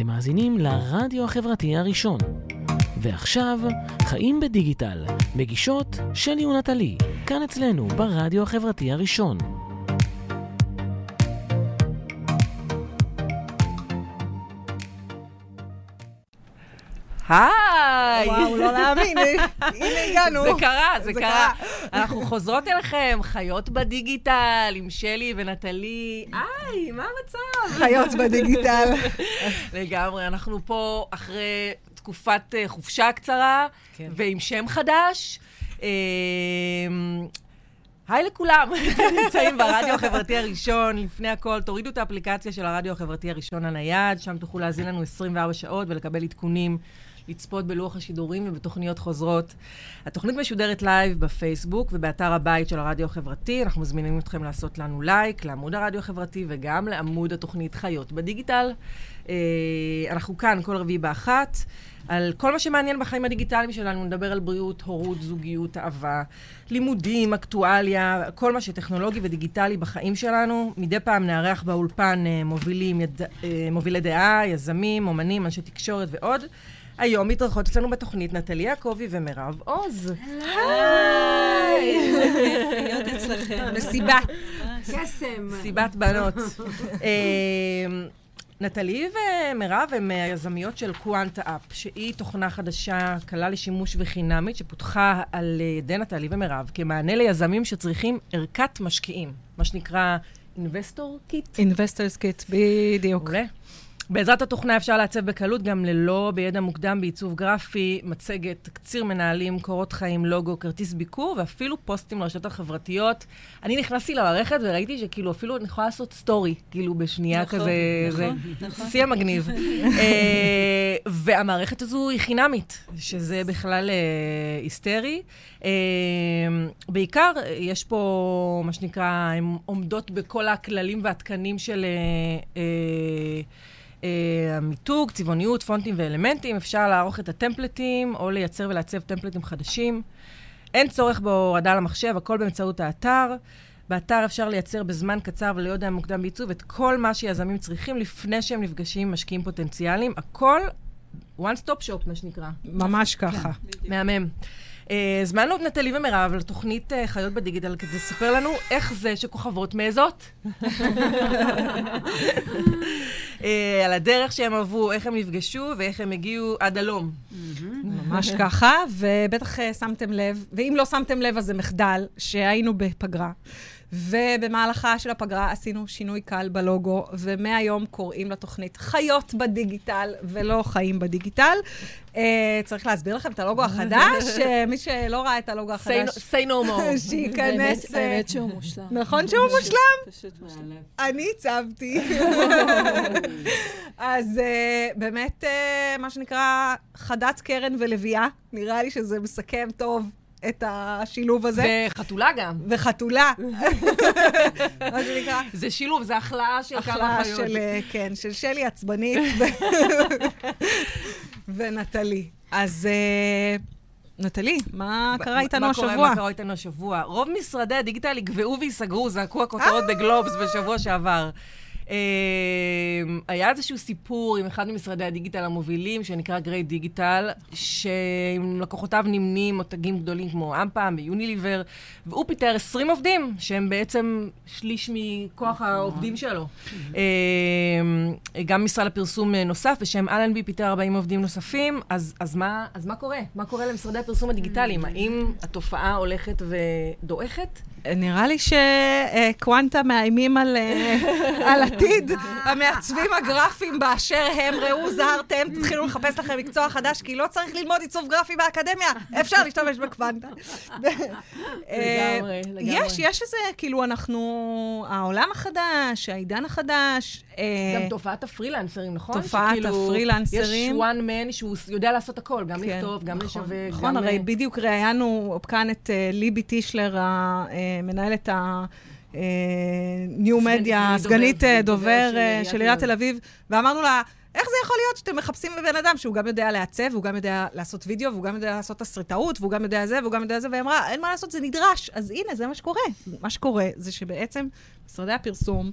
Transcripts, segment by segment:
אתם מאזינים לרדיו החברתי הראשון. ועכשיו, חיים בדיגיטל, מגישות שלי ונטלי, כאן אצלנו ברדיו החברתי הראשון. היי! וואו, לא להאמין, הנה הגענו. זה קרה, זה קרה. אנחנו חוזרות אליכם, חיות בדיגיטל, עם שלי ונטלי. היי, מה המצב? חיות בדיגיטל. לגמרי, אנחנו פה אחרי תקופת אה, חופשה קצרה, כן. ועם שם חדש. אה, היי לכולם, אתם נמצאים ברדיו החברתי הראשון. לפני הכל, תורידו את האפליקציה של הרדיו החברתי הראשון הנייד, שם תוכלו להאזין לנו 24 שעות ולקבל עדכונים, לצפות בלוח השידורים ובתוכניות חוזרות. התוכנית משודרת לייב בפייסבוק ובאתר הבית של הרדיו החברתי. אנחנו מזמינים אתכם לעשות לנו לייק לעמוד הרדיו החברתי וגם לעמוד התוכנית חיות בדיגיטל. אה, אנחנו כאן כל רביעי באחת. על כל מה שמעניין בחיים הדיגיטליים שלנו, נדבר על בריאות, הורות, זוגיות, אהבה, לימודים, אקטואליה, כל מה שטכנולוגי ודיגיטלי בחיים שלנו. מדי פעם נארח באולפן אה, מובילים, יד, אה, מובילי דעה, יזמים, אומנים, אנשי תקשורת ועוד. היום מתארחות אצלנו בתוכנית נטלי יעקבי ומירב עוז. היי! להיות אצלכם. מסיבה. קסם. מסיבת בנות. אה, נטלי ומירב הן היזמיות של Quantaapp, שהיא תוכנה חדשה, קלה לשימוש וחינמית, שפותחה על ידי נטלי ומירב כמענה ליזמים שצריכים ערכת משקיעים, מה שנקרא investor kit. investors kit, בדיוק. מעולה. בעזרת התוכנה אפשר לעצב בקלות, גם ללא בידע מוקדם בעיצוב גרפי, מצגת, תקציר מנהלים, קורות חיים, לוגו, כרטיס ביקור, ואפילו פוסטים לרשתות החברתיות. אני נכנסתי למערכת וראיתי שכאילו אפילו אני יכולה לעשות סטורי, כאילו בשנייה נכון, כזה, נכון, זה נכון. שיא המגניב. אה, והמערכת הזו היא חינמית, שזה בכלל אה, היסטרי. אה, בעיקר, אה, יש פה, מה שנקרא, הן עומדות בכל הכללים והתקנים של... אה, אה, המיתוג, צבעוניות, פונטים ואלמנטים, אפשר לערוך את הטמפלטים או לייצר ולעצב טמפלטים חדשים. אין צורך בהורדה למחשב, הכל באמצעות האתר. באתר אפשר לייצר בזמן קצר ולא יודע מוקדם בעיצוב את כל מה שיזמים צריכים לפני שהם נפגשים עם משקיעים פוטנציאליים. הכל one stop shop, מה שנקרא. ממש ככה. מהמם. אה, הזמנו את נטלי ומירב לתוכנית אה, חיות בדיגיטל כדי לספר לנו איך זה שכוכבות מעזות. אה, על הדרך שהם עברו, איך הם נפגשו ואיך הם הגיעו עד הלום. ממש ככה, ובטח אה, שמתם לב, ואם לא שמתם לב אז זה מחדל, שהיינו בפגרה. ובמהלכה של הפגרה עשינו שינוי קל בלוגו, ומהיום קוראים לתוכנית חיות בדיגיטל ולא חיים בדיגיטל. Uh, צריך להסביר לכם את הלוגו החדש, uh, מי שלא ראה את הלוגו החדש, say no more. שייכנס... אה, האמת שהוא מושלם. נכון שהוא מושלם? פשוט. אני הצבתי. אז uh, באמת, uh, מה שנקרא, חדת קרן ולביאה, נראה לי שזה מסכם טוב את השילוב הזה. וחתולה גם. וחתולה. מה שנקרא, זה שילוב, זה החלאה של כמה החלאה חיות. של, אה, כן, של שלי עצבנית ונטלי. אז אה, נטלי, מה קרה איתנו מה קורה- השבוע? מה קרה איתנו השבוע? רוב משרדי הדיגיטל יגבעו וייסגרו, זעקו הכותרות בגלובס בשבוע שעבר. אה, היה איזשהו סיפור עם אחד ממשרדי הדיגיטל המובילים, שנקרא גריי דיגיטל, שעם לקוחותיו נמנים מותגים גדולים כמו אמפם ויוניליבר, והוא פיטר 20 עובדים, שהם בעצם שליש מכוח העובדים שלו. אה, גם משרד הפרסום נוסף, בשם אלנבי פיטר 40 עובדים נוספים, אז, אז, מה, אז מה קורה? מה קורה למשרדי הפרסום הדיגיטליים? האם התופעה הולכת ודועכת? נראה לי שקוונטה מאיימים על, אה, על עתיד המעצבים הגרפיים באשר הם. ראו זהרתם, תתחילו לחפש לכם מקצוע חדש, כי לא צריך ללמוד עיצוב גרפי באקדמיה, אפשר להשתמש בקוונטה. אה, לגמרי, לגמרי. יש, יש איזה, כאילו, אנחנו... העולם החדש, העידן החדש. אה, גם תופעת הפרילנסרים, נכון? תופעת שכאילו, הפרילנסרים. יש one man שהוא יודע לעשות הכל, גם כן, לכתוב, גם נכון, לשווק, נכון, גם... הרי בדיוק ראיינו כאן את ליבי טישלר, המנהלת ה... ניו סגנית- מדיה, סגנית סגנית דובר- אה, של אה, עיריית תל אביב. ואמרנו לה, איך זה יכול להיות שאתם מחפשים בבן אדם שהוא גם יודע לעצב, והוא גם יודע לעשות וידאו, והוא גם יודע לעשות תסריטאות, והוא גם יודע זה, והוא גם יודע זה, והיא אמרה, אין מה לעשות, זה נדרש. אז הנה, זה מה שקורה. מה שקורה זה שבעצם משרדי הפרסום,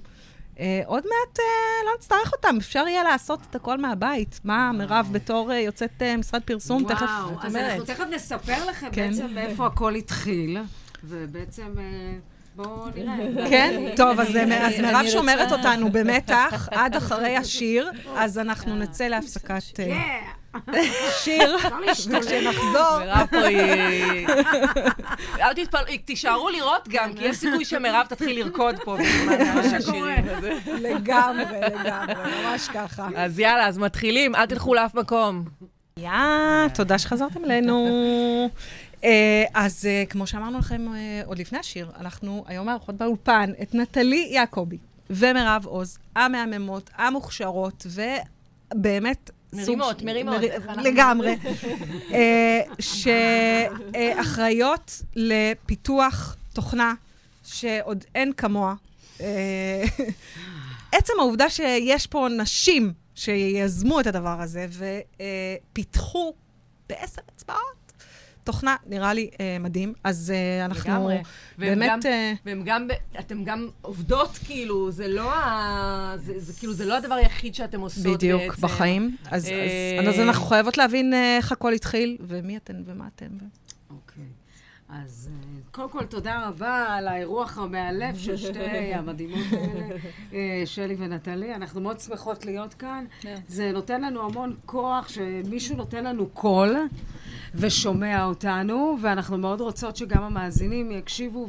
אה, עוד מעט אה, לא נצטרך אותם, אפשר יהיה לעשות את הכל מהבית. מה, מירב, בתור אה, יוצאת אה, משרד פרסום, תכף... וואו, אז אומרת. אנחנו תכף נספר לכם כן. בעצם מאיפה הכל התחיל, ובעצם אה, בואו נראה. כן? טוב, אז, אה, מירב שומרת אותנו במתח עד אחרי השיר, אז אנחנו נצא להפסקת אה, כן, שיר. וכשנחזור... מירב פה היא... אל תתפלאו, תישארו לראות גם, כי יש סיכוי שמירב תתחיל לרקוד פה בזמן השירים. לגמרי, לגמרי, ממש ככה. אז יאללה, אז מתחילים, אל תלכו לאף מקום. יא, תודה שחזרתם אלינו. אה, אז אה, כמו שאמרנו לכם אה, עוד לפני השיר, אנחנו היום מארחות באולפן את נטלי יעקבי ומירב עוז, המהממות, המוכשרות, ובאמת... מרימות, מרימות, לגמרי. שאחראיות לפיתוח תוכנה שעוד אין כמוה. עצם העובדה שיש פה נשים שיזמו את הדבר הזה ופיתחו בעשר אצבעות תוכנה, נראה לי אה, מדהים. אז אה, אנחנו לגמרי. והם באמת... גם- אה, והם גם, אתם גם עובדות, כאילו, זה לא ה... זה, זה כאילו, זה לא הדבר היחיד שאתם עושות בעצם. בדיוק, בחיים. אז, אז, אה, אז אנחנו חייבות להבין אה, איך הכל התחיל, ומי אתן ומה אתם. אוקיי. אז אה, קודם כל, תודה רבה על האירוח המאלף של שתי המדהימות האלה, אה, שלי ונטלי. אנחנו מאוד שמחות להיות כאן. זה נותן לנו המון כוח שמישהו נותן לנו קול ושומע אותנו, ואנחנו מאוד רוצות שגם המאזינים יקשיבו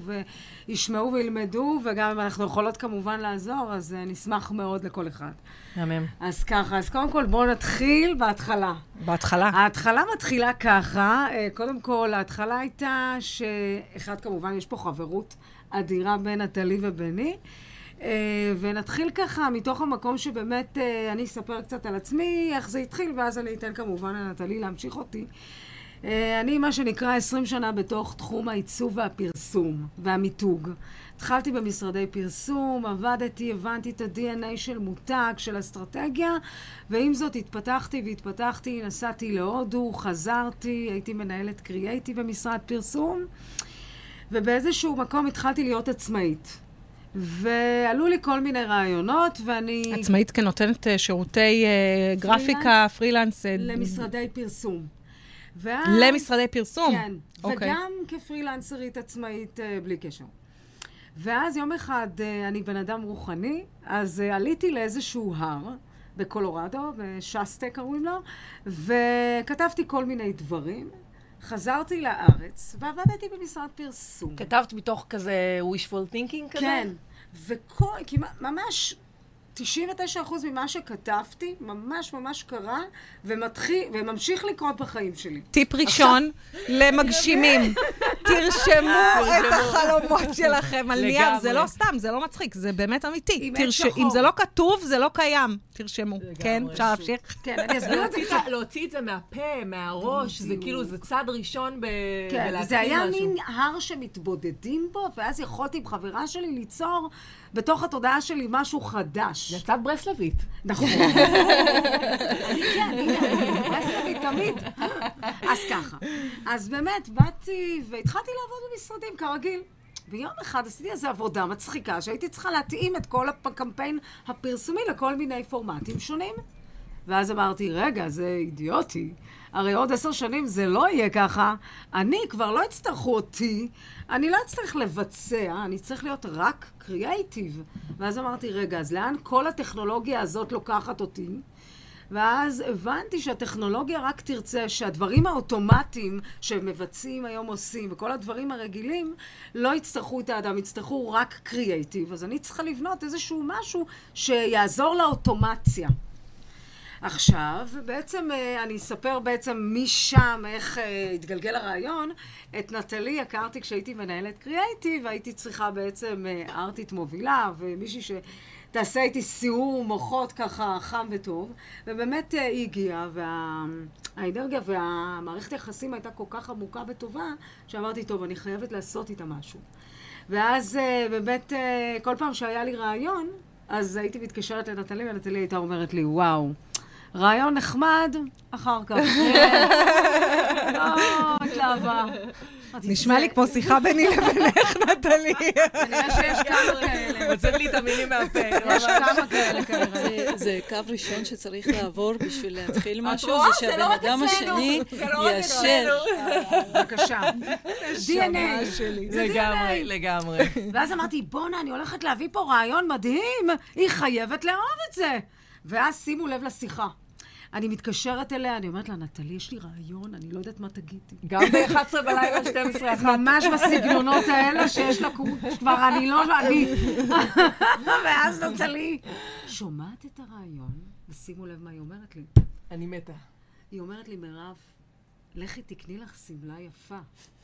וישמעו וילמדו, וגם אם אנחנו יכולות כמובן לעזור, אז אה, נשמח מאוד לכל אחד. מהמם. אז ככה, אז קודם כל בואו נתחיל בהתחלה. בהתחלה. ההתחלה מתחילה ככה, אה, קודם כל, ההתחלה הייתה שאחד, כמובן, יש פה חברות אדירה בין נטלי וביני. אה, ונתחיל ככה מתוך המקום שבאמת אה, אני אספר קצת על עצמי, איך זה התחיל, ואז אני אתן כמובן לנטלי להמשיך אותי. אה, אני, מה שנקרא, 20 שנה בתוך תחום העיצוב והפרסום והמיתוג. התחלתי במשרדי פרסום, עבדתי, הבנתי את ה-DNA של מותג, של אסטרטגיה, ועם זאת התפתחתי והתפתחתי, נסעתי להודו, חזרתי, הייתי מנהלת קריאייטיב במשרד פרסום, ובאיזשהו מקום התחלתי להיות עצמאית. ועלו לי כל מיני רעיונות, ואני... עצמאית כנותנת אה, שירותי אה, גרפיקה, פרילנס. למשרדי פרסום. ואז... למשרדי פרסום? כן, אוקיי. וגם כפרילנסרית עצמאית אה, בלי קשר. ואז יום אחד, אה, אני בן אדם רוחני, אז אה, עליתי לאיזשהו הר בקולורדו, בשסטה קוראים לו, וכתבתי כל מיני דברים. חזרתי לארץ, ועבדתי במשרד פרסום. כתבת מתוך כזה wishful thinking כזה? כן, וכל, כמעט, ממש 99% ממה שכתבתי, ממש ממש קרה, ומתחיל, וממשיך לקרות בחיים שלי. טיפ ראשון למגשימים, תרשמו את החלומות שלכם על נייר. זה לא סתם, זה לא מצחיק, זה באמת אמיתי. אם זה לא כתוב, זה לא קיים. תרשמו. כן, אפשר להמשיך? כן, אני אסביר את זה להוציא קצת. להוציא את זה מהפה, מהראש, זה. כאילו, זה צעד ראשון ב... כן, בלהתחיל זה היה משהו. מין הר שמתבודדים בו, ואז יכולתי עם חברה שלי ליצור בתוך התודעה שלי משהו חדש. יצאת ברסלבית. נכון. אני כן, הנה, ברסלבית תמיד. אז ככה. אז באמת, באתי והתחלתי לעבוד במשרדים, כרגיל. ויום אחד עשיתי איזו עבודה מצחיקה, שהייתי צריכה להתאים את כל הקמפיין הפרסומי לכל מיני פורמטים שונים. ואז אמרתי, רגע, זה אידיוטי. הרי עוד עשר שנים זה לא יהיה ככה. אני, כבר לא יצטרכו אותי, אני לא אצטרך לבצע, אני צריך להיות רק קריאייטיב. ואז אמרתי, רגע, אז לאן כל הטכנולוגיה הזאת לוקחת אותי? ואז הבנתי שהטכנולוגיה רק תרצה שהדברים האוטומטיים שמבצעים היום עושים, וכל הדברים הרגילים, לא יצטרכו את האדם, יצטרכו רק קריאייטיב. אז אני צריכה לבנות איזשהו משהו שיעזור לאוטומציה. עכשיו, בעצם אה, אני אספר בעצם משם איך אה, התגלגל הרעיון. את נטלי הכרתי כשהייתי מנהלת קריאייטיב, והייתי צריכה בעצם אה, ארטית מובילה, ומישהי שתעשה איתי סיעור מוחות ככה חם וטוב, ובאמת אה, היא הגיעה, והאנרגיה והמערכת היחסים הייתה כל כך עמוקה וטובה, שאמרתי, טוב, אני חייבת לעשות איתה משהו. ואז אה, באמת, אה, כל פעם שהיה לי רעיון, אז הייתי מתקשרת לנטלי, ונטלי הייתה אומרת לי, וואו, רעיון נחמד, אחר כך. לא. אמרתי, נשמע "זה- לי כמו שיחה ביני לבינך, נטלי. כנראה שיש כמה כאלה. מוצאת לי את המילים מהפה. יש כמה כאלה כנראה. זה- זה קו ראשון שצריך לעבור בשביל להתחיל משהו? זה לא שהבן אדם. השני זה לא יאשר. בבקשה. DNA. לגמרי. לגמרי. ואז אמרתי, בואנה, אני הולכת להביא פה רעיון מדהים, היא חייבת לאהוב את זה. ואז שימו לב לשיחה. אני מתקשרת אליה, אני אומרת לה, נטלי, יש לי רעיון, אני לא יודעת מה תגידי. גם ב-11 בלילה, 12 אחת. ממש בסגנונות האלה שיש לה קור... כבר אני לא... אני... ואז נטלי שומעת את הרעיון, ושימו לב מה היא אומרת לי. אני מתה. היא אומרת לי, מירב, לכי תקני לך שמלה יפה,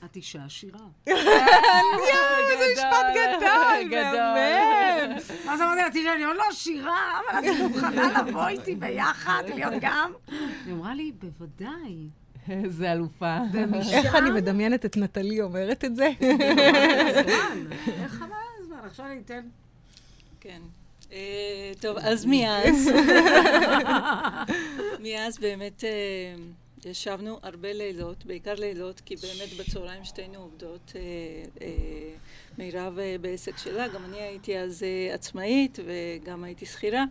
את אישה עשירה. איזה משפט גדול, מהמם. אז אמרתי לה, תראי, אני עוד לא עשירה, אבל את מוכנה לבוא איתי ביחד, להיות גם? היא אמרה לי, בוודאי. איזה אלופה. איך אני מדמיינת את נטלי אומרת את זה? זמן, איך חבל הזמן? עכשיו אני אתן... כן. אה, טוב, אז מאז, מאז באמת אה, ישבנו הרבה לילות, בעיקר לילות, כי באמת בצהריים שתינו עובדות. אה, אה, מירב אה, בעסק שלה, גם אני הייתי אז אה, עצמאית וגם הייתי שכירה.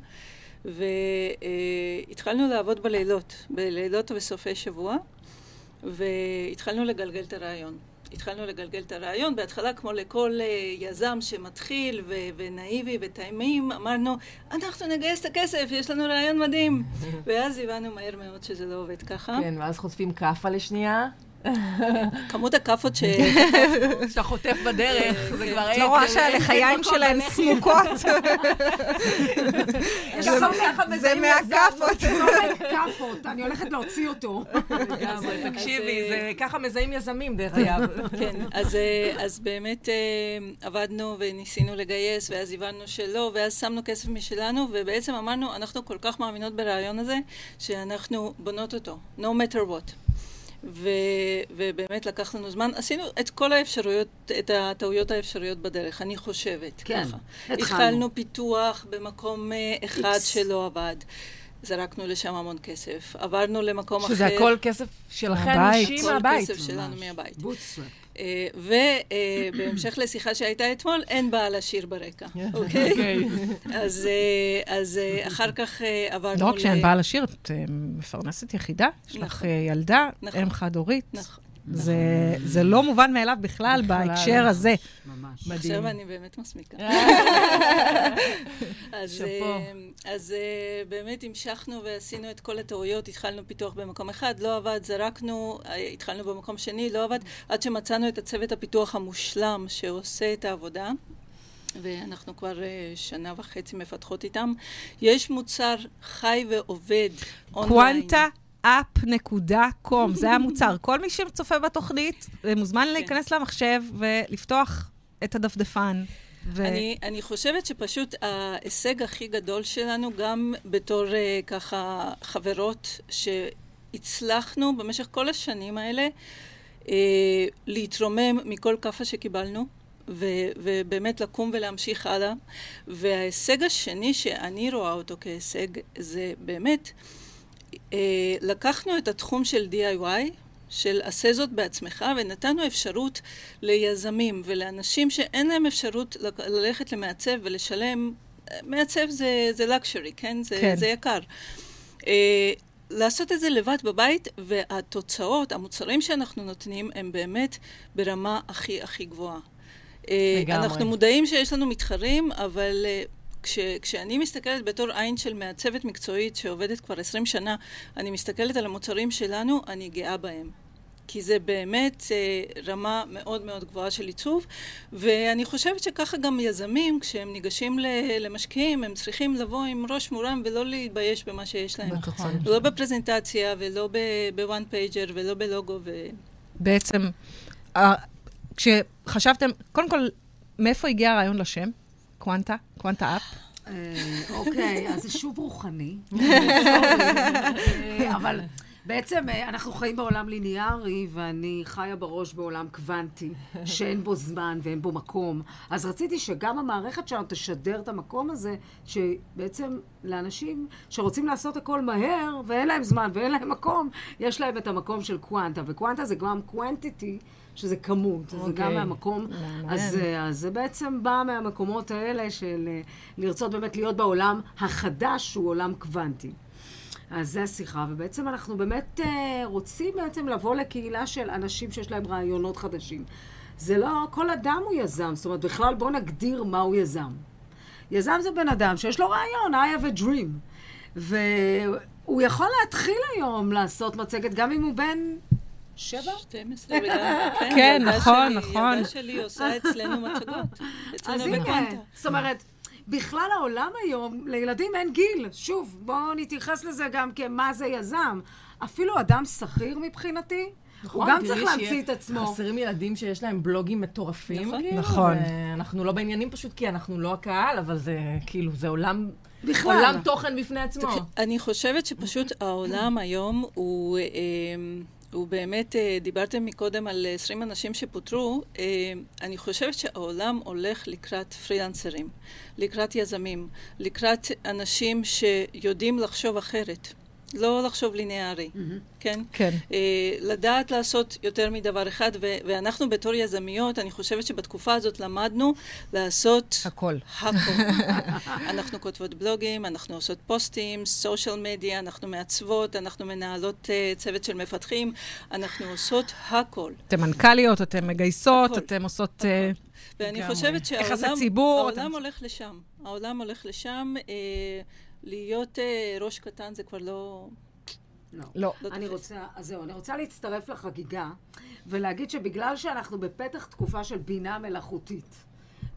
והתחלנו לעבוד בלילות, בלילות ובסופי שבוע, והתחלנו לגלגל את הרעיון. התחלנו לגלגל את הרעיון, בהתחלה כמו לכל אה, יזם שמתחיל ו- ונאיבי ותאימים, אמרנו, אנחנו נגייס את הכסף, יש לנו רעיון מדהים. ואז הבנו מהר מאוד שזה לא עובד ככה. כן, ואז חוטפים כאפה לשנייה. כמות הכאפות. שאתה חוטף בדרך, זה כבר... את לא רואה שהלחיים שלהן סמוקות? זה- מהכאפות. צומת כאפות, אני הולכת להוציא אותו. תקשיבי, אה, זה ככה מזהים יזמים, דרך אגב. כן, אז, אה, באמת אה, עבדנו וניסינו לגייס, ואז הבנו שלא, ואז שמנו כסף משלנו, ובעצם אמרנו, אנחנו כל כך מאמינות ברעיון הזה, שאנחנו בונות אותו, no matter what. ו, ובאמת לקח לנו זמן, עשינו את כל האפשרויות, את הטעויות האפשריות בדרך, אני חושבת, כן, ככה. התחלנו. התחלנו פיתוח במקום אה, אחד X. שלא עבד. זרקנו לשם המון כסף. עברנו למקום אחר. שזה הכל כסף שלכם, מהבית. אישי כל מהבית. כסף שלנו מהבית. bootstrap. אה, ובהמשך לשיחה שהייתה אתמול, אין בעל עשיר ברקע, אוקיי? אוקיי. אז אה, אז אה, אחר כך אה, עברנו... לא רק ל- שאין בעל עשיר, את אה, מפרנסת יחידה, יש לך נכון. אה, ילדה, נכון. אם חד-הורית. נכון. זה- זה לא מובן מאליו בכלל בכלל. בהקשר הזה. ממש. מדהים. עכשיו אני באמת מסמיקה. אז, שאפו. אה, אז אה, באמת המשכנו ועשינו את כל הטעויות, התחלנו פיתוח במקום אחד, לא עבד, זרקנו, אה, התחלנו במקום שני, לא עבד, עד שמצאנו את הצוות הפיתוח המושלם שעושה את העבודה. ואנחנו כבר אה, שנה וחצי מפתחות איתם. יש מוצר חי ועובד אונליין. quantaapp.com, זה המוצר. כל מי שצופה בתוכנית אה, מוזמן להיכנס למחשב ולפתוח את הדפדפן. ו- אני, אני חושבת שפשוט ההישג הכי גדול שלנו, גם בתור uh, ככה חברות שהצלחנו במשך כל השנים האלה uh, להתרומם מכל כאפה שקיבלנו. ו- ובאמת לקום ולהמשיך הלאה. וההישג השני שאני רואה אותו כהישג זה באמת, לקחנו את התחום של DIY, של עשה זאת בעצמך, ונתנו אפשרות ליזמים ולאנשים שאין להם אפשרות ללכת למעצב ולשלם, אה, מעצב זה, זה luxury, כן? זה, כן. זה יקר. אה, לעשות את זה לבד בבית, והתוצאות, המוצרים שאנחנו נותנים, הם באמת ברמה הכי הכי גבוהה. אה, לגמרי. אנחנו מודעים שיש לנו מתחרים, אבל אה, כש, כשאני מסתכלת בתור עין של מעצבת מקצועית שעובדת כבר 20 שנה, אני מסתכלת על המוצרים שלנו, אני גאה בהם. כי זה באמת אה, רמה מאוד מאוד גבוהה של עיצוב, ואני חושבת שככה גם יזמים, כשהם ניגשים ל- למשקיעים, הם צריכים לבוא עם ראש מורם ולא להתבייש במה שיש להם. נכון. לא בפרזנטציה ולא ב one pager ולא בלוגו. ו... בעצם, כשחשבתם, קודם כל, מאיפה הגיע הרעיון לשם? Quanta? Quantaapp? אה, אוקיי, אז זה שוב רוחני. אה, אבל בעצם אה, אנחנו חיים בעולם ליניארי, ואני חיה בראש בעולם קוונטי, שאין בו זמן ואין בו מקום. אז רציתי שגם המערכת שלנו תשדר את המקום הזה, שבעצם לאנשים שרוצים לעשות הכל מהר, ואין להם זמן ואין להם מקום, יש להם את המקום של קוונטה. וקוונטה זה גם קוונטיטי. שזה כמות, okay. זה גם אוקיי. מהמקום, אז, אה, אז זה בעצם בא מהמקומות האלה של אה, לרצות באמת להיות בעולם החדש, שהוא עולם קוונטי. אז זה השיחה, ובעצם אנחנו באמת אה, רוצים בעצם לבוא לקהילה של אנשים שיש להם רעיונות חדשים. זה לא, כל אדם הוא יזם, זאת אומרת, בכלל בואו נגדיר מהו יזם. יזם זה בן אדם שיש לו רעיון, I have a dream. והוא יכול להתחיל היום לעשות מצגת, גם אם הוא בן שבע? 12 וגם, כן, כן, נכון, נכון. ילדה שלי עושה אצלנו מצגות. אז אצלנו הנה. זאת אומרת, בכלל העולם היום, לילדים אין גיל. שוב, בואו נתייחס לזה גם כמה זה יזם. אפילו אדם שכיר מבחינתי, הוא גם צריך להמציא את עצמו. חסרים ילדים שיש להם בלוגים מטורפים. נכון. כאילו, נכון. ואנחנו לא בעניינים פשוט כי אנחנו לא הקהל, אבל זה כאילו, זה עולם... בכלל. עולם תוכן בפני עצמו. אני חושבת שפשוט העולם היום הוא, אה, הוא באמת, אה, דיברתם מקודם על 20 אנשים שפוטרו, אה, אני חושבת שהעולם הולך לקראת פרילנסרים, לקראת יזמים, לקראת אנשים שיודעים לחשוב אחרת. לא לחשוב ליניארי, כן? כן. אה, לדעת לעשות יותר מדבר אחד, ו- ואנחנו בתור יזמיות, אני חושבת שבתקופה הזאת למדנו לעשות הכל. הכל. אנחנו כותבות בלוגים, אנחנו עושות פוסטים, סושיאל מדיה, אנחנו מעצבות, אנחנו מנהלות uh, צוות של מפתחים, אנחנו עושות הכל. אתן מנכ"ליות, אתן מגייסות, הכל. אתן עושות... אה, ואני. חושבת יחסי שהעולם ציבור, העולם אתם- הולך לשם. העולם הולך לשם. אה, להיות אה, ראש קטן זה כבר לא... לא. לא. לא אני. רוצה, אז זהו, אני רוצה להצטרף לחגיגה ולהגיד שבגלל שאנחנו בפתח תקופה של בינה מלאכותית,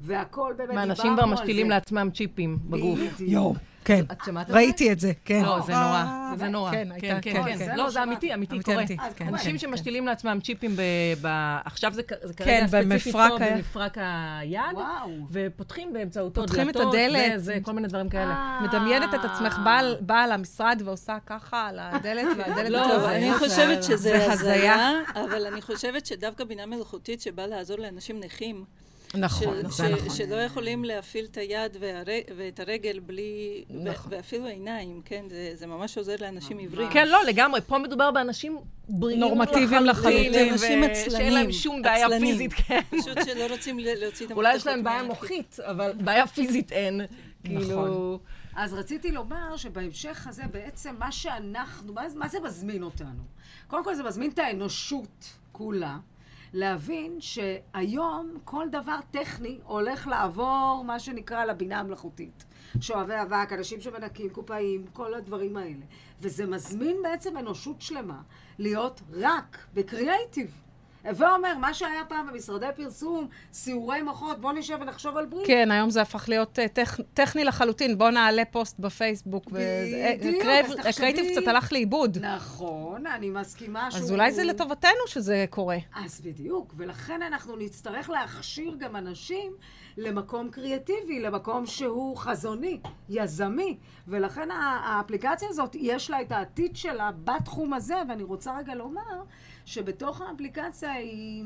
והכל באמת דיברנו על זה. ואנשים כבר משתילים לעצמם צ'יפים בגוף. בדיוק. כן. את שמעת זה? ראיתי את זה, כן. לא, זה נורא, אה, זה נורא. כן, כן, הייתה, כן, כן, כן. זה לא, לא זה. אמיתי, אמיתי, קורה. כן. אנשים כן, שמשתילים לעצמם צ'יפים עכשיו זה זה כן, כרגע ספציפית פה. במפרק היד. ופותחים באמצעותו פותחים את דלתות, הדלת. וזה, כל מיני דברים כאלה. אה. מדמיינת את עצמך באה- למשרד ועושה ככה על הדלת, והדלת... לא, מתלווה. אני זה- חושבת זה שזה. הזיה, אבל אני חושבת שדווקא בינה מלאכותית שבאה לעזור לאנשים נכים, נכון, ש- זה ש- נכון. שלא יכולים להפעיל את היד והר- ואת הרגל בלי... ו- נכון. ואפילו עיניים, כן? זה- זה ממש עוזר לאנשים עיוורים. כן, לא, לגמרי. פה מדובר באנשים בריאים נורמטיביים לחלוטין. אנשים ו- עצלנים. שאין להם שום בעיה עצלנים. פיזית, כן. פשוט שלא רוצים להוציא את המפתחות. אולי יש להם בעיה מהכיס. מוחית, אבל בעיה פיזית אין. כאילו... אז רציתי לומר שבהמשך הזה בעצם מה שאנחנו, מה, מה זה מזמין אותנו? קודם כל זה מזמין את האנושות כולה להבין שהיום כל דבר טכני הולך לעבור מה שנקרא לבינה המלאכותית. שואבי אבק, אנשים שמנקים קופאים, כל הדברים האלה. וזה מזמין בעצם אנושות שלמה להיות רק בקריאייטיב. הווה אומר, מה שהיה פעם במשרדי פרסום, סיורי מוחות, בוא נשב ונחשוב על ברית. כן, היום זה הפך להיות אה, טכ- טכני לחלוטין. בוא נעלה פוסט בפייסבוק. בדיוק, אז תחשבי- הקריאיטיב קצת הלך לאיבוד. נכון, אני מסכימה שהוא... אז אולי זה לטובתנו שזה קורה. אז בדיוק, ולכן אנחנו נצטרך להכשיר גם אנשים למקום קריאטיבי, למקום שהוא חזוני, יזמי, ולכן האפליקציה הזאת, יש לה את העתיד שלה בתחום הזה, ואני רוצה רגע לומר שבתוך האפליקציה היא...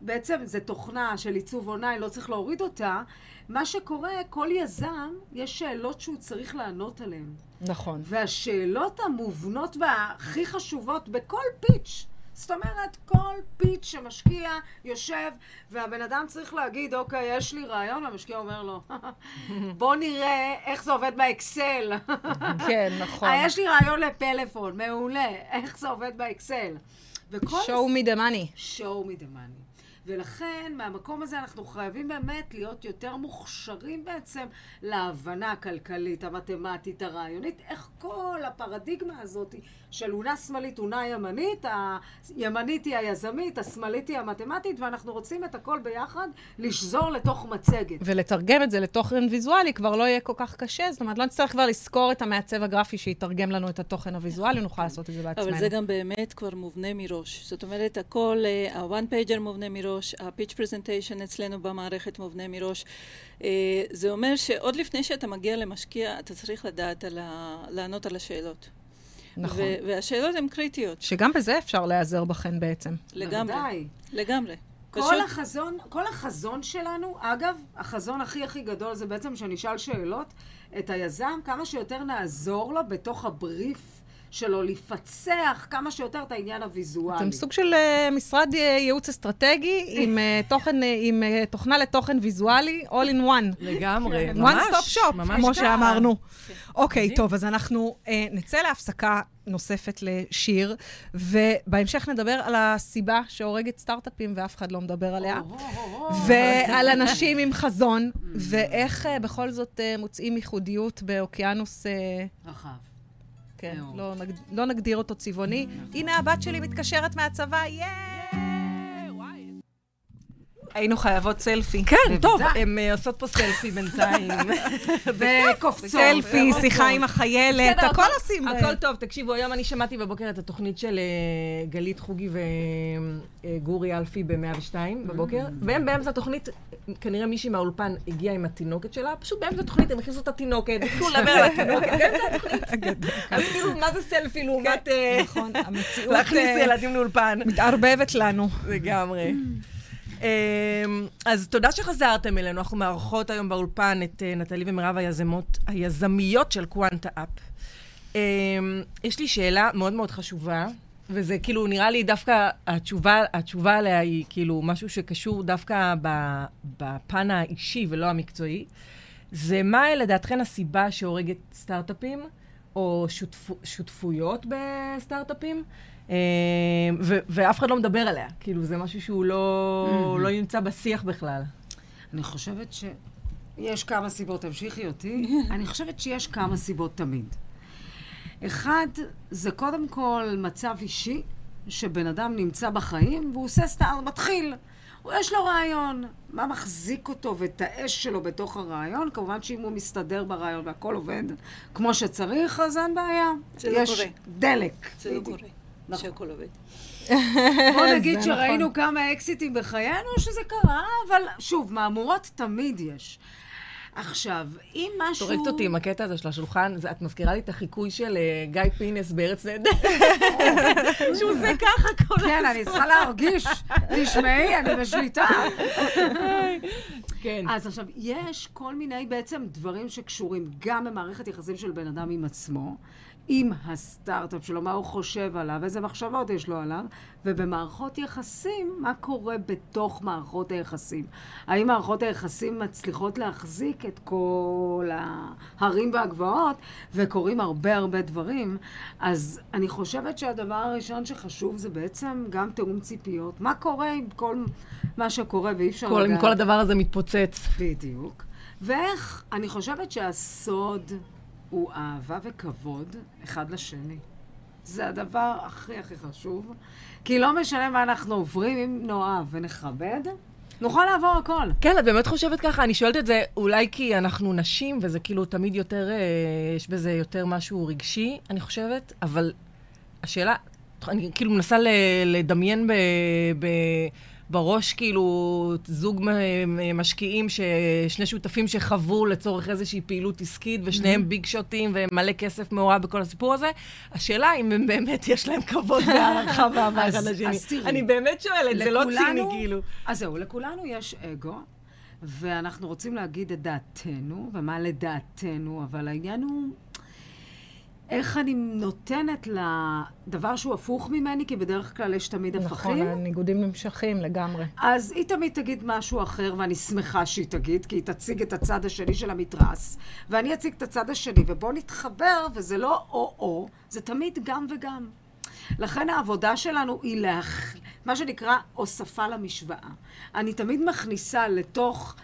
בעצם זו תוכנה של עיצוב אונליין, לא צריך להוריד אותה. מה שקורה, כל יזם, יש שאלות שהוא צריך לענות עליהן. נכון. והשאלות המובנות והכי חשובות בכל פיץ', זאת אומרת, כל פיץ' שמשקיע יושב, והבן אדם צריך להגיד, אוקיי, יש לי רעיון, והמשקיע אומר לו, בוא נראה איך זה עובד באקסל. כן, נכון. אה, יש לי רעיון לפלאפון, מעולה, איך זה עובד באקסל. וכל show me the money. show me the money. ולכן, מהמקום הזה אנחנו חייבים באמת להיות יותר מוכשרים בעצם להבנה הכלכלית, המתמטית, הרעיונית, איך כל הפרדיגמה הזאת של אונה שמאלית, אונה ימנית, הימנית היא היזמית, השמאלית היא המתמטית, ואנחנו רוצים את הכל ביחד לשזור לתוך מצגת. ולתרגם את זה לתוכן ויזואלי כבר לא יהיה כל כך קשה, זאת אומרת, לא נצטרך כבר לזכור את המעצב הגרפי שיתרגם לנו את התוכן הוויזואלי, נוכל לעשות את זה בעצמנו. אבל זה גם באמת כבר מובנה מראש. זאת אומרת, הכל, אה, ה-one pager מובנה מראש, ה-pitch presentation אצלנו במערכת מובנה מראש. אה, זה אומר שעוד לפני שאתה מגיע למשקיע, אתה צריך לדעת על ה... לענות על השאלות. נכון. ו- והשאלות הן קריטיות, שגם בזה אפשר להיעזר בכן בעצם. לגמרי. לגמרי. כל פשוט- החזון, כל החזון שלנו, אגב, החזון הכי הכי גדול זה בעצם שנשאל שאלות את היזם, כמה שיותר נעזור לו בתוך הבריף שלו לפצח כמה שיותר את העניין הוויזואלי. אתם סוג של אה, משרד אה, ייעוץ אסטרטגי עם אה, תוכן, אה, עם אה, תוכנה לתוכן ויזואלי, all in one. לגמרי, one ממש. stop shop, ממש כמו. שאמרנו. אוקיי, מדהים. טוב, אז אנחנו אה, נצא להפסקה נוספת לשיר, ובהמשך נדבר על הסיבה שהורגת סטארט-אפים ואף אחד לא מדבר עליה. ועל אנשים עם חזון, ואיך אה, בכל זאת אה, מוצאים ייחודיות באוקיינוס... אה, רחב. כן. לא, נג... לא נגדיר אותו צבעוני. הנה הבת שלי מתקשרת מהצבא, יאיי! היינו חייבות סלפי. כן, טוב. הן אה, עושות פה סלפי בינתיים. וקופצות. סלפי, שיחה עם החיילת, הכל עושים. ב- הכל טוב. תקשיבו, היום אני שמעתי בבוקר את התוכנית של אה, גלית חוגי וגורי אלפי ב-102 בבוקר, והם באמצע התוכנית, כנראה מישהי מהאולפן הגיעה עם התינוקת שלה, פשוט באמצע התוכנית הם הכניסו את התינוקת, התחילו לדבר על התינוקת, באמצע התוכנית. אז כאילו, מה זה סלפי לעומת אה, נכון, המציאות להכניס אה, ילדים לאולפן? מתערבבת לנו. לגמרי. אמ, אז תודה שחזרתם אלינו. אנחנו מארחות היום באולפן את אה, נטלי ומירב היזמות, היזמיות של קוונטה אפ. אמ, יש לי שאלה מאוד מאוד חשובה, וזה כאילו נראה לי דווקא התשובה, התשובה עליה היא כאילו משהו שקשור דווקא בפן האישי ולא המקצועי. זה מה לדעתכן הסיבה שהורגת סטארט-אפים, או שותפ, שותפויות בסטארט-אפפים, אה, ו- ואף אחד לא מדבר עליה. כאילו, זה משהו שהוא לא, לא נמצא בשיח בכלל. אני חושבת שיש כמה סיבות, תמשיכי אותי. אני חושבת שיש כמה סיבות תמיד. אחד, זה קודם כל מצב אישי, שבן אדם נמצא בחיים והוא עושה סטארט, מתחיל. יש לו רעיון. מה מחזיק אותו ואת האש שלו בתוך הרעיון? כמובן שאם הוא מסתדר ברעיון והכל עובד כמו שצריך, אז אין בעיה. זה לא יש קורה. דלק. זה לא. קורה, נכון. שהכל עובד. בוא נגיד שראינו נכון. כמה אקזיטים בחיינו שזה קרה, אבל שוב, מהמורות תמיד יש. עכשיו, אם משהו... הורגת אותי עם הקטע הזה של השולחן, זה, את מזכירה לי את החיקוי של אה, גיא פינס בארץ נהדרת. שהוא עושה ככה כל כן, אני צריכה להרגיש. תשמעי, אני בשליטה. כן. אז עכשיו, יש כל מיני בעצם דברים שקשורים גם במערכת יחסים של בן אדם עם עצמו, עם הסטארט-אפ שלו, מה הוא חושב עליו, איזה מחשבות יש לו עליו, ובמערכות יחסים, מה קורה בתוך מערכות היחסים. האם מערכות היחסים מצליחות להחזיק את כל ההרים והגבעות, וקורים הרבה הרבה דברים. אז אני חושבת שהדבר הראשון שחשוב זה בעצם גם תיאום ציפיות. מה קורה עם כל מה שקורה, ואי אפשר כל, עם. כל הדבר הזה מתפוצץ. בדיוק. ואיך, אני חושבת שהסוד הוא אהבה וכבוד אחד לשני. זה הדבר הכי הכי חשוב. כי לא משנה מה אנחנו עוברים, אם נאהב ונכבד, נוכל לעבור הכל. כן, את באמת חושבת ככה? אני שואלת את זה אולי כי אנחנו נשים, וזה כאילו תמיד יותר, אה, יש בזה יותר משהו רגשי, אני חושבת, אבל השאלה, אני כאילו מנסה ל- לדמיין ב, ב, בראש כאילו זוג משקיעים, ש- שני שותפים שחוו לצורך איזושהי פעילות עסקית, ושניהם ביג שוטים ומלא כסף מעורב בכל הסיפור הזה. השאלה אם הם באמת יש להם כבוד והערכה ואהבה אז- תראי, אני באמת שואלת, זה לא ציני כאילו. אז זהו, לכולנו יש אגו, ואנחנו רוצים להגיד את דעתנו, ומה לדעתנו, אבל העניין הוא איך אני נותנת לדבר שהוא הפוך ממני, כי בדרך כלל יש תמיד נכון, הפכים. הניגודים נמשכים לגמרי. אז היא תמיד תגיד משהו אחר, ואני שמחה שהיא תגיד, כי היא תציג את הצד השני של המתרס, ואני אציג את הצד השני, ובואו נתחבר, וזה לא או-או, זה תמיד גם וגם. לכן העבודה שלנו היא להכ... מה שנקרא הוספה למשוואה. אני תמיד מכניסה לתוך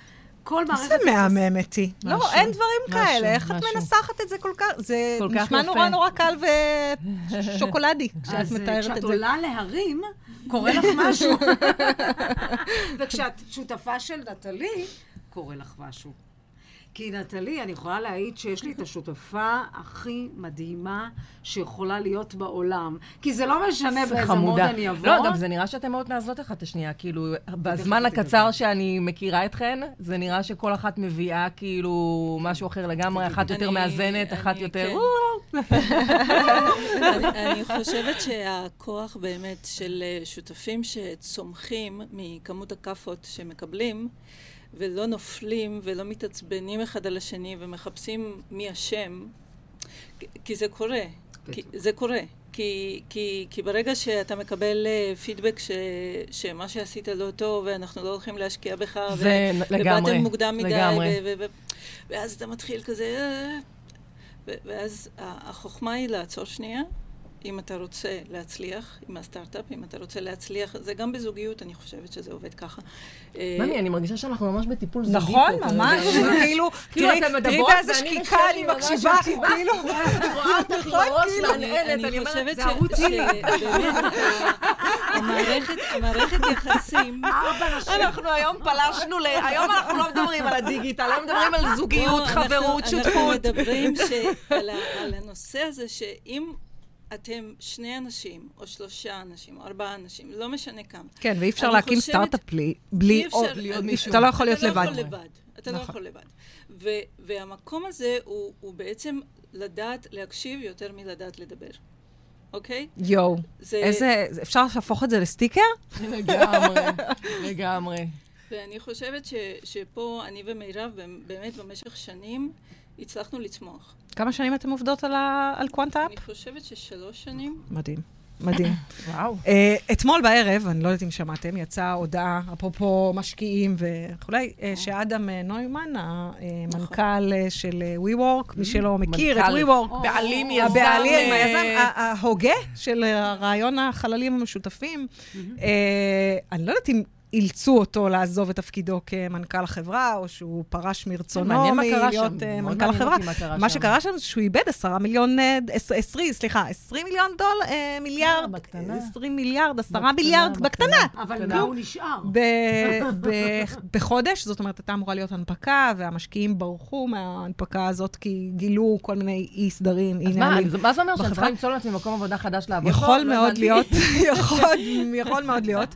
כל מערכת... איזה מהממת היא. לא, משהו, אין דברים משהו, כאלה. איך את. מנסחת את זה כל כך? זה כל כך נשמע יפה. נורא נורא קל ושוקולדי כשאת אז אה, מתארת כשאת את זה. עולה להרים, קורה לך משהו. וכשאת שותפה של נטלי, קורה לך משהו. כי נטלי, אני יכולה להעיד שיש לי את השותפה הכי מדהימה שיכולה להיות בעולם. כי זה לא משנה זה באיזה מוד. אני אבוא. לא, גם זה נראה שאתן מאוד מעזרות אחת את השנייה. כאילו, בזמן הקצר. שאני מכירה אתכן, זה נראה שכל אחת מביאה כאילו משהו אחר לגמרי, אחת יותר מאזנת, אחת יותר... כן. אני חושבת שהכוח באמת של אה, שותפים שצומחים מכמות הכאפות שמקבלים, ולא נופלים ולא מתעצבנים אחד על השני ומחפשים מי אשם, כי זה קורה. כי, זה קורה. כי, כי, כי ברגע שאתה מקבל uh, פידבק ש, שמה שעשית לא טוב ואנחנו לא הולכים להשקיע בך, זה ו- לגמרי, ובאתם מוקדם מדי, לגמרי. ו- ו- ו- ואז אתה מתחיל כזה, אה, ו- ואז החוכמה היא לעצור שנייה, אם אתה רוצה להצליח עם הסטארט-אפ, אם אתה רוצה להצליח, זה גם בזוגיות, אני חושבת שזה עובד ככה. אה, ממי, אני מרגישה שאנחנו ממש בטיפול זוגי. נכון, ממש. כאילו, כאילו, תראי, באיזה שקיקה אני מקשיבה. כאילו, הראש מהנהנת, אני חושבת זה ש- ערוץ ש- באמת, המערכת, יחסים. אנחנו היום פלשנו ל... היום אנחנו לא מדברים על הדיגיטל, היום מדברים על זוגיות, אנחנו- חברות, אנחנו שותפות. מדברים על ה- על הנושא הזה שאם אתם שני אנשים, או שלושה אנשים, או ארבעה אנשים, לא משנה כמה. כן, ואי אפשר להקים חושבת- סטארט-אפ בלי- בלי עוד מישהו. אתה לא יכול להיות אתה לא לבד. יכול לבד. אתה לא נכון. יכול לבד. ו- והמקום הזה הוא הוא בעצם לדעת להקשיב יותר מלדעת לדבר. אוקיי? יואו, זה- איזה, אפשר להפוך את זה לסטיקר? לגמרי, לגמרי. ואני חושבת ש, שפה אני ומירב באמת במשך שנים הצלחנו לצמוח. כמה שנים אתם עובדות על ה- על קוונטה אפ? אני חושבת ששלוש שנים. מדהים, מדהים. וואו. Uh, אתמול בערב, אני לא יודעת אם שמעתם, יצאה הודעה, אפרופו משקיעים וכולי, uh, שאדם uh, נוימן, המנכ"ל uh, של uh, WeWork, מי שלא מכיר את מנכ"ל, WeWork, בעלים יזם. הבעלים, היזם, ההוגה של רעיון החללים המשותפים. אה, אני לא יודעת אם אילצו אותו לעזוב את תפקידו כמנכ"ל החברה, או שהוא פרש מרצונו מה קרה מלהיות. אה, מנכ"ל החברה. מה. שקרה שם זה שהוא איבד עשרה מיליון, אה, עש- עשרים, סליחה, עשרים מיליון דולר, אה, מיליארד, בקטנה. עשרים מיליארד, עשרה בקטנה, מיליארד, בקטנה. אבל מה הוא נשאר? ב- ב- בחודש, זאת אומרת, הייתה אמורה להיות הנפקה, והמשקיעים ברחו מההנפקה הזאת כי גילו כל מיני אי סדרים, אי נהלים. אז מה זה אומר שאני? צריכה למצוא לעצמי מקום עבודה חדש לעבוד בו? יכול לא מאוד. להיות, יכול, יכול מאוד להיות.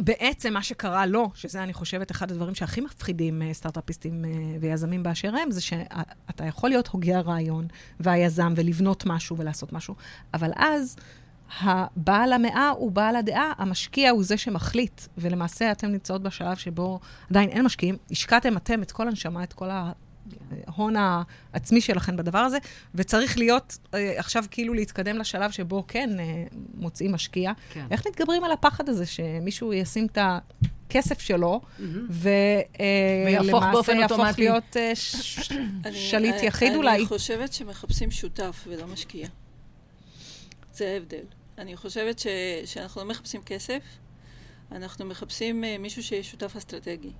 בעצם מה שקרה לו, שזה אני חושבת אחד הדברים שהכי מפחידים אה, סטארט-אפיסטים אה, ויזמים באשר הם, זה שאתה יכול להיות הוגה הרעיון והיזם ולבנות משהו ולעשות משהו, אבל אז הבעל המאה הוא בעל הדעה, המשקיע הוא זה שמחליט, ולמעשה אתם נמצאות בשלב שבו עדיין אין משקיעים, השקעתם אתם את כל הנשמה, את כל ה... ההון העצמי שלכם בדבר הזה, וצריך להיות, אה, עכשיו כאילו להתקדם לשלב שבו כן אה, מוצאים משקיע. כן. איך מתגברים על הפחד הזה שמישהו ישים את הכסף שלו, ולמעשה באופן יהפוך. להיות אה, ש- אני- שליט אני- יחיד אני אולי? חושבת שמחפשים שותף ולא משקיע. זה ההבדל. אני חושבת ש, שאנחנו לא מחפשים כסף, אנחנו מחפשים אה, מישהו שיהיה שותף אסטרטגי.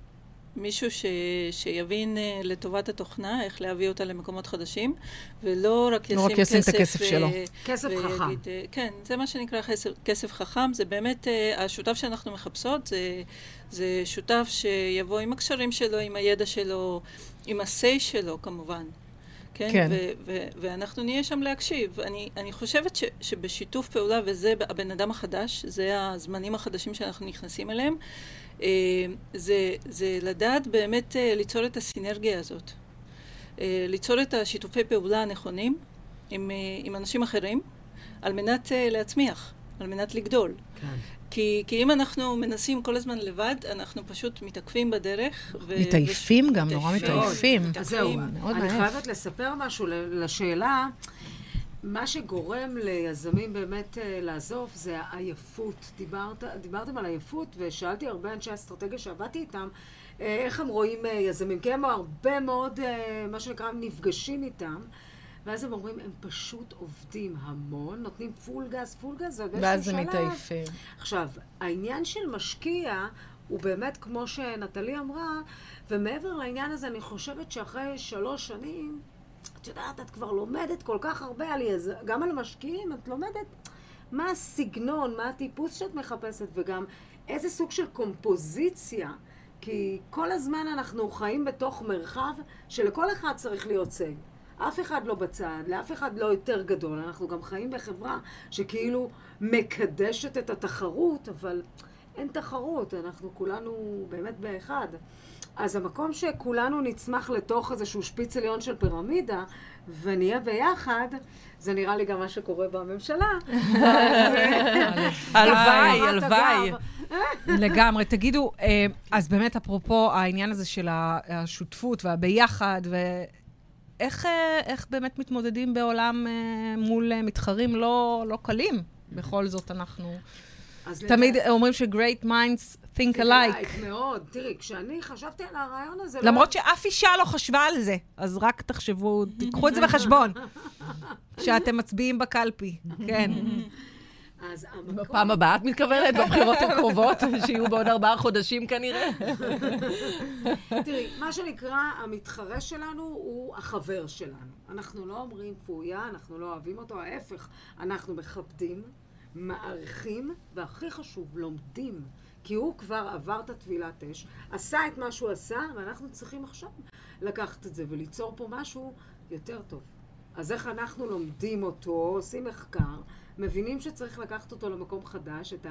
מישהו ש, שיבין אה, לטובת התוכנה, איך להביא אותה למקומות חדשים, ולא רק ישים לא רק ישים את הכסף ו- שלו. כסף ויגיד, חכם. אה, כן, זה מה שנקרא כסף, כסף חכם. זה באמת, אה, השותף שאנחנו מחפשות זה, זה שותף שיבוא עם הקשרים שלו, עם הידע שלו, עם ה-say שלו כמובן. כן? כן. ו- ו- ואנחנו נהיה שם להקשיב. אני, אני חושבת ש- שבשיתוף פעולה, וזה הבן אדם החדש, זה הזמנים החדשים שאנחנו נכנסים אליהם, אה, זה, זה לדעת באמת אה, ליצור את הסינרגיה הזאת. אה, ליצור את השיתופי פעולה הנכונים עם, אה, עם אנשים אחרים, על מנת אה, להצמיח, על מנת לגדול. כן. כי, כי אם אנחנו מנסים כל הזמן לבד, אנחנו פשוט מתעכבים בדרך. ו- מתעייפים גם, נורא מתעייפים. מתעייפים. אז זהו, אני. חייבת לספר משהו לשאלה. מה שגורם ליזמים באמת אה, לעזוב זה העייפות. דיברת, דיברתם על עייפות, ושאלתי הרבה אנשי אסטרטגיה שעבדתי איתם, אה, איך הם רואים אה, יזמים. כי הם הרבה מאוד, אה, מה שנקרא, נפגשים איתם. ואז הם אומרים, הם פשוט עובדים המון, נותנים פול גז, פול גז, ואז הם מתעייפים. עכשיו, העניין של משקיע הוא באמת, כמו שנטלי אמרה, ומעבר לעניין הזה, אני חושבת שאחרי שלוש שנים, את יודעת, את כבר לומדת כל כך הרבה על יז... גם על משקיעים, את לומדת מה הסגנון, מה הטיפוס שאת מחפשת, וגם איזה סוג של קומפוזיציה. כי כל הזמן אנחנו חיים בתוך מרחב שלכל אחד צריך להיות סג. אף אחד לא בצד, לאף אחד לא יותר גדול. אנחנו גם חיים בחברה שכאילו מקדשת את התחרות, אבל אין תחרות, אנחנו כולנו באמת באחד. אז המקום שכולנו נצמח לתוך איזשהו שפיץ עליון של פירמידה, ונהיה ביחד, זה נראה לי גם מה שקורה בממשלה. הלוואי, הלוואי. לגמרי. תגידו, אה, אז באמת, אפרופו העניין הזה של השותפות והביחד, ואיך אה, איך באמת מתמודדים בעולם אה, מול מתחרים לא, לא קלים? בכל זאת, אנחנו... תמיד לדע... אומרים ש-great minds think alike. מאוד. תראי, כשאני חשבתי על הרעיון הזה... למרות לא... שאף אישה לא חשבה על זה, אז רק תחשבו, תיקחו את זה בחשבון, שאתם מצביעים בקלפי, כן. אז המקום... בפעם הבאה את מתכוונת? בבחירות הקרובות, שיהיו בעוד ארבעה חודשים כנראה? תראי, מה שנקרא, המתחרה שלנו הוא החבר שלנו. אנחנו לא אומרים פויה, אנחנו לא אוהבים אותו, ההפך, אנחנו מכבדים, מעריכים, והכי חשוב, לומדים. כי הוא כבר עבר את הטבילת אש, עשה את מה שהוא עשה, ואנחנו צריכים עכשיו לקחת את זה וליצור פה משהו יותר טוב. אז איך אנחנו לומדים אותו, עושים מחקר, מבינים שצריך לקחת אותו למקום חדש, את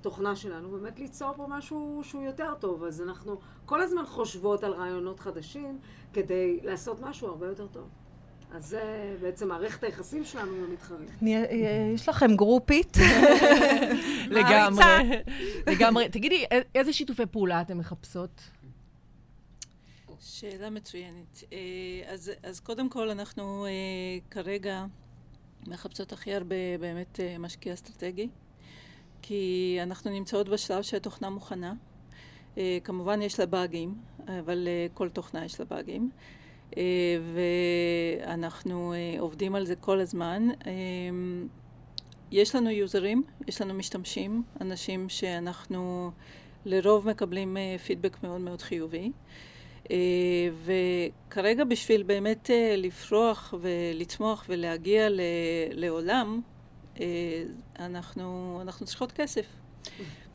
התוכנה שלנו, באמת ליצור פה משהו שהוא יותר טוב. אז אנחנו כל הזמן חושבות על רעיונות חדשים כדי לעשות משהו הרבה יותר טוב. אז זה בעצם מערכת היחסים שלנו עם המתחרים. יש לכם גרופית? לגמרי. לגמרי. תגידי, איזה שיתופי פעולה אתן מחפשות? שאלה מצוינת. אה, אז, אז קודם כל, אנחנו אה, כרגע מחפשות הכי הרבה באמת אה, משקיע אסטרטגי, כי אנחנו נמצאות בשלב שהתוכנה מוכנה. כמובן יש לה באגים, אבל כל תוכנה יש לה באגים. ואנחנו עובדים על זה כל הזמן. יש לנו יוזרים, יש לנו משתמשים, אנשים שאנחנו לרוב מקבלים פידבק מאוד מאוד חיובי. אה, וכרגע בשביל באמת אה, לפרוח ולצמוח ולהגיע לעולם, אה, אנחנו, אנחנו צריכות כסף.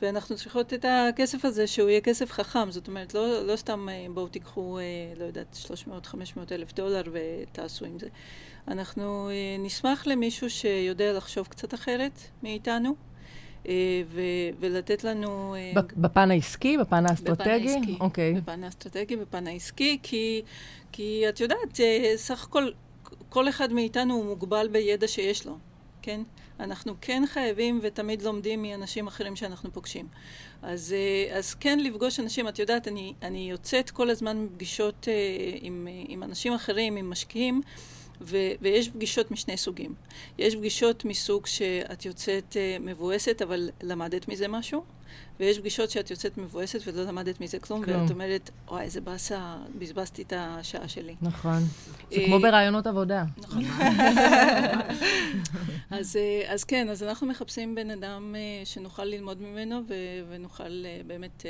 ואנחנו צריכות את הכסף הזה שהוא יהיה כסף חכם, זאת אומרת, לא, לא סתם בואו תיקחו, לא יודעת, 300-500 אלף דולר ותעשו עם זה. אנחנו נשמח למישהו שיודע לחשוב קצת אחרת מאיתנו. אה, ו- ולתת לנו... אה, בפן העסקי? בפן האסטרטגי? בפן העסקי. אוקיי. בפן האסטרטגי, בפן העסקי, כי, כי את יודעת, אה, סך הכל, כל אחד מאיתנו הוא מוגבל בידע שיש לו, כן? אנחנו כן חייבים ותמיד לומדים מאנשים אחרים שאנחנו פוגשים. אז, אז כן לפגוש אנשים, את יודעת, אני, אני יוצאת כל הזמן מפגישות עם, עם אנשים אחרים, עם משקיעים, ו- ויש פגישות משני סוגים. יש פגישות מסוג שאת יוצאת uh, מבואסת, אבל למדת מזה משהו, ויש פגישות שאת יוצאת מבואסת ולא למדת מזה כלום, כלום. ואת אומרת, וואי, איזה באסה, בזבזתי את השעה שלי. נכון. זה כמו ברעיונות עבודה. נכון. אז, uh, אז כן, אז אנחנו מחפשים בן אדם uh, שנוכל ללמוד ממנו ונוכל באמת...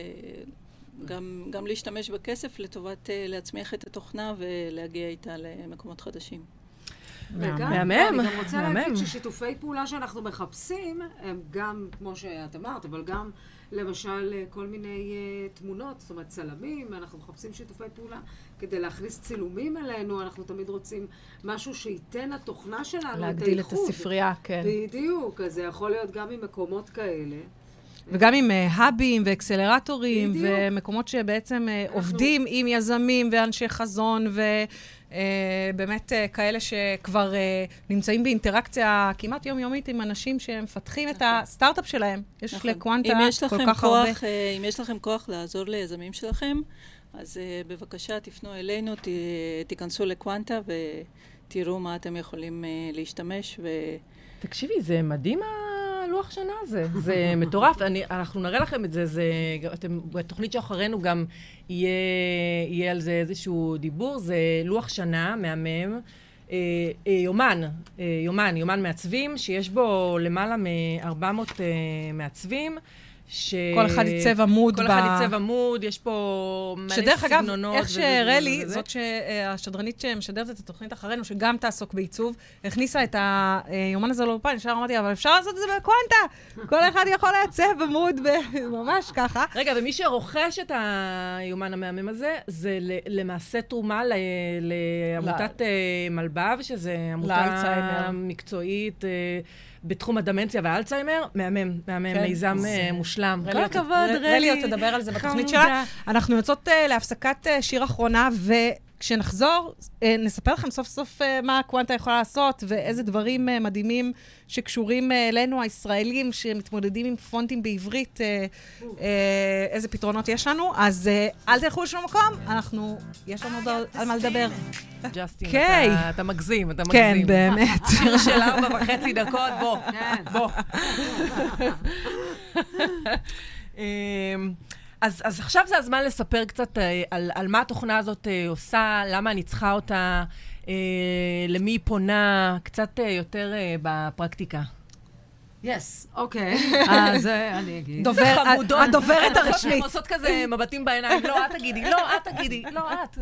גם, גם להשתמש בכסף לטובת uh, להצמיח את התוכנה ולהגיע איתה למקומות חדשים. מהמם, אני גם רוצה להגיד ששיתופי פעולה שאנחנו מחפשים, הם גם, כמו שאת אמרת, אבל גם למשל אה, כל מיני uh, תמונות, זאת אומרת צלמים, אנחנו מחפשים שיתופי פעולה כדי להכניס צילומים אלינו, אנחנו תמיד רוצים משהו שייתן לתוכנה שלנו את האיחוד. להגדיל את הספרייה, כן. בדיוק, אז זה יכול להיות גם ממקומות כאלה. וגם עם האבים uh, ואקסלרטורים, בדיוק. ומקומות שבעצם uh, עובדים עם יזמים ואנשי חזון, ובאמת uh, uh, כאלה שכבר uh, נמצאים באינטראקציה כמעט יומיומית עם אנשים שמפתחים נכון. את הסטארט-אפ שלהם. יש נכון. לקוונטה כל כך כוח, הרבה. אם יש לכם כוח לעזור ליזמים שלכם, אז בבקשה תפנו אלינו, ת, תיכנסו לקוונטה ותראו מה אתם יכולים להשתמש. ו... תקשיבי, זה מדהים הלוח שנה הזה. זה מטורף. אני, אנחנו נראה לכם את זה. זה אתם, בתוכנית שאחרינו גם יהיה, יהיה על זה איזשהו דיבור. זה לוח שנה מהמם. אה, אה, יומן, אה, יומן, יומן מעצבים, שיש בו למעלה מ-400 אה, מעצבים. ש... כל אחד ייצב עמוד כל ב... אחד ייצב עמוד, יש פה מלא סגנונות. שדרך אגב, איך שרלי, זאת שהשדרנית שמשדרת את התוכנית אחרינו, שגם תעסוק בעיצוב, הכניסה את היומן הזה לאולפן, ישר אמרתי, אבל אפשר לעשות את זה בקוונטה. כל אחד יכול לעצב עמוד ממש ככה. רגע, ומי שרוכש את היומן המהמם הזה, זה למעשה תרומה לעמותת אה, מלבב, שזה עמותה מקצועית. בתחום הדמנציה והאלצהיימר, מהמם, מהמם, כן. מיזם זה... אה, מושלם. כל הכבוד, רלי. רלי עוד תדבר על זה בתוכנית. שלה. אנחנו יוצאות אה, להפסקת אה, שיר אחרונה, וכשנחזור, אה, נספר לכם סוף סוף אה, מה קוונטה יכולה לעשות, ואיזה דברים אה, מדהימים שקשורים אלינו, הישראלים, שמתמודדים עם פונטים בעברית, איזה פתרונות יש לנו. אז אל תלכו לשום מקום, אנחנו, יש לנו עוד על מה לדבר. ג'סטין, קיי. אתה- אתה מגזים, אתה כן, מגזים. באמת. שיר של ארבע וחצי דקות, בוא. כן. בוא. אז, אז עכשיו זה הזמן לספר קצת אה, על, על מה התוכנה הזאת אה, עושה, למה אני צריכה אותה, אה, למי היא פונה, קצת יותר בפרקטיקה. יס, אוקיי. אז אני אגיד. הדוברת הן הרשמית. עושות כזה מבטים בעיניים, לא, את תגידי, לא, את תגידי, לא, את.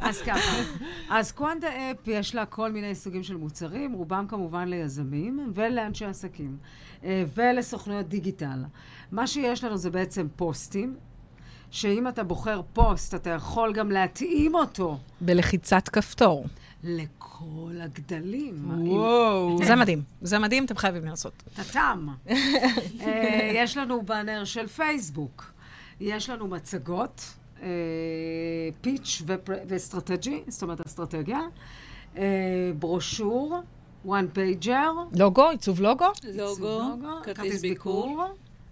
אז ככה, אז קוונטה אפ יש לה כל מיני סוגים של מוצרים, רובם כמובן ליזמים ולאנשי עסקים ולסוכנויות דיגיטל. מה שיש לנו זה בעצם פוסטים, שאם אתה בוחר פוסט, אתה יכול גם להתאים אותו בלחיצת כפתור. לכל הגדלים. וואו. זה מדהים. זה מדהים, אתם חייבים לעשות. טאטאם. אה, יש לנו באנר של פייסבוק. יש לנו מצגות, אה, pitch ו strategy, זאת אומרת אסטרטגיה, אה, brochure, one pager, לוגו, עיצוב לוגו? לוגו, כרטיס ביקור.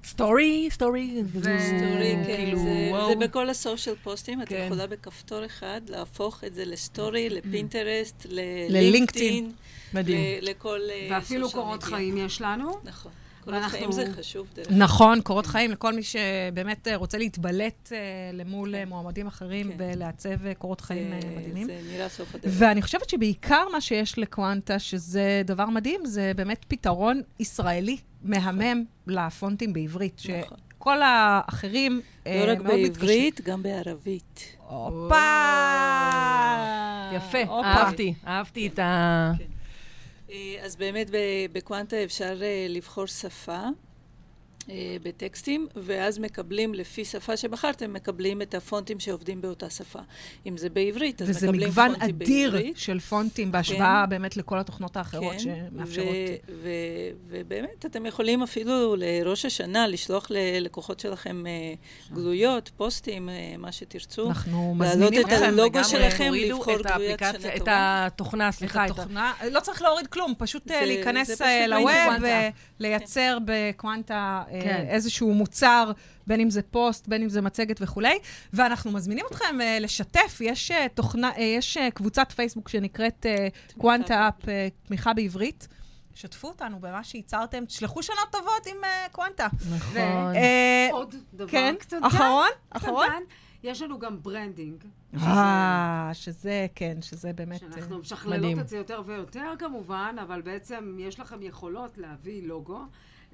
סטורי, סטורי. סטורי, כן, כאילו, זה- וואו. זה בכל ה social פוסטים, את כן. יכולה בכפתור אחד להפוך את זה לסטורי, לפינטרסט, ללינקדאין. מדהים. ל- לכל אה, ואפילו קורות. חיים יש לנו. נכון. קורות חיים זה חשוב נכון, קורות חיים לכל מי שבאמת אה, רוצה להתבלט אה, למול אה, מועמדים אחרים כן. ולעצב קורות חיים מדהימים. זה נראה סוף הדרך. ואני חושבת שבעיקר מה שיש לקוונטה, שזה דבר מדהים, זה באמת פתרון ישראלי מהמם לפונטים בעברית, נכון. שכל האחרים אה, לא רק מאוד מתקשים. בעברית, גם בערבית. הופה! יפה, הופה. אהבתי, אהבתי את ה... אה, אז באמת בקוונטה אפשר אה, לבחור שפה בטקסטים, ואז מקבלים, לפי שפה שבחרתם, מקבלים את הפונטים שעובדים באותה שפה. אם זה בעברית, אז וזה מקבלים מגוון פונטים אדיר בעברית. של פונטים בהשוואה באמת לכל התוכנות האחרות כן, שמאפשרות. ו- ו- ובאמת, אתם יכולים אפילו לראש השנה לשלוח ללקוחות שלכם אה, גלויות, פוסטים, אה, מה שתרצו. אנחנו להעלות מזמינים את אתכם. הלוגו לגמרי, שלכם, הורידו לבחור את האפליקציה, שנה את. התוכנה, סליחה, את את התוכנה, לא צריך להוריד כלום, פשוט אה, זה- להיכנס אה. לווב. אה, לייצר בקוונטה אה, כן. איזשהו מוצר, בין אם זה פוסט, בין אם זה מצגת וכולי. ואנחנו מזמינים אתכם אה, לשתף, יש אה, תוכנה, אה, יש אה, קבוצת פייסבוק שנקראת אה, Quanta App, אה, תמיכה בעברית. שתפו אותנו במה שייצרתם, תשלחו שנות טובות עם אה, קוונטה. נכון. אה, עוד דבר כן, קטן. אחרון, אחרון. יש לנו גם branding. אה, שזה, כן, שזה באמת... אה, שאנחנו משכללות מדהים. את זה יותר ויותר כמובן, אבל בעצם יש לכם יכולות להביא לוגו,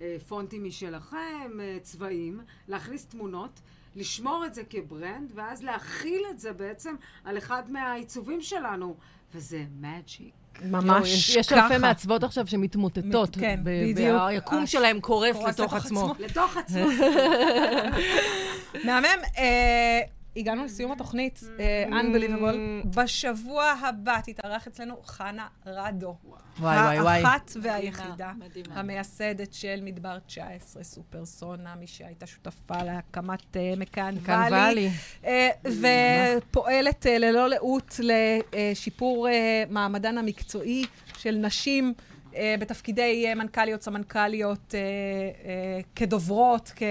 אה, פונטים משלכם, אה, צבעים, להכניס תמונות, לשמור את זה כברנד, ואז להכיל את זה בעצם על אחד מהעיצובים שלנו, וזה מאג'יק. ממש יש- יש ככה. אלפי מעצבות עכשיו שמתמוטטות. מת- כן, בדיוק. והיקום שלהם קורס קורס לתוך לתוך עצמו. עצמו. לתוך עצמו. מהמם. אה, הגענו לסיום התוכנית, אה, Unbelievable. בשבוע הבא תתארח אצלנו חנה רדו. וואי, וואי, וואי. האחת והיחידה, מדהימה. המייסדת של מדבר 19, סופרסונה, מי שהייתה שותפה להקמת אה, מקאן כאן ואלי. ואלי. אה, ופועלת אה, ללא לאות לשיפור אה, מעמדן המקצועי של נשים אה, בתפקידי אה, מנכ"ליות, סמנכ"ליות, אה, אה, כדוברות, כ...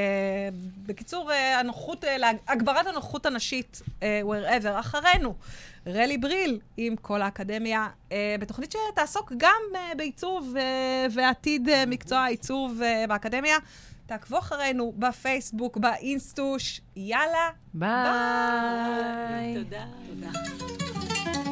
בקיצור, אה, הנוחות, אה, להגברת הנוחות הנשית, אה, wherever, אחרינו. רלי בריל עם כל האקדמיה, אה, בתוכנית שתעסוק גם אה, בעיצוב אה, ועתיד אה, מקצוע העיצוב אה, באקדמיה. תעקבו אחרינו בפייסבוק, באינסטוש. יאללה, ביי. תודה. תודה.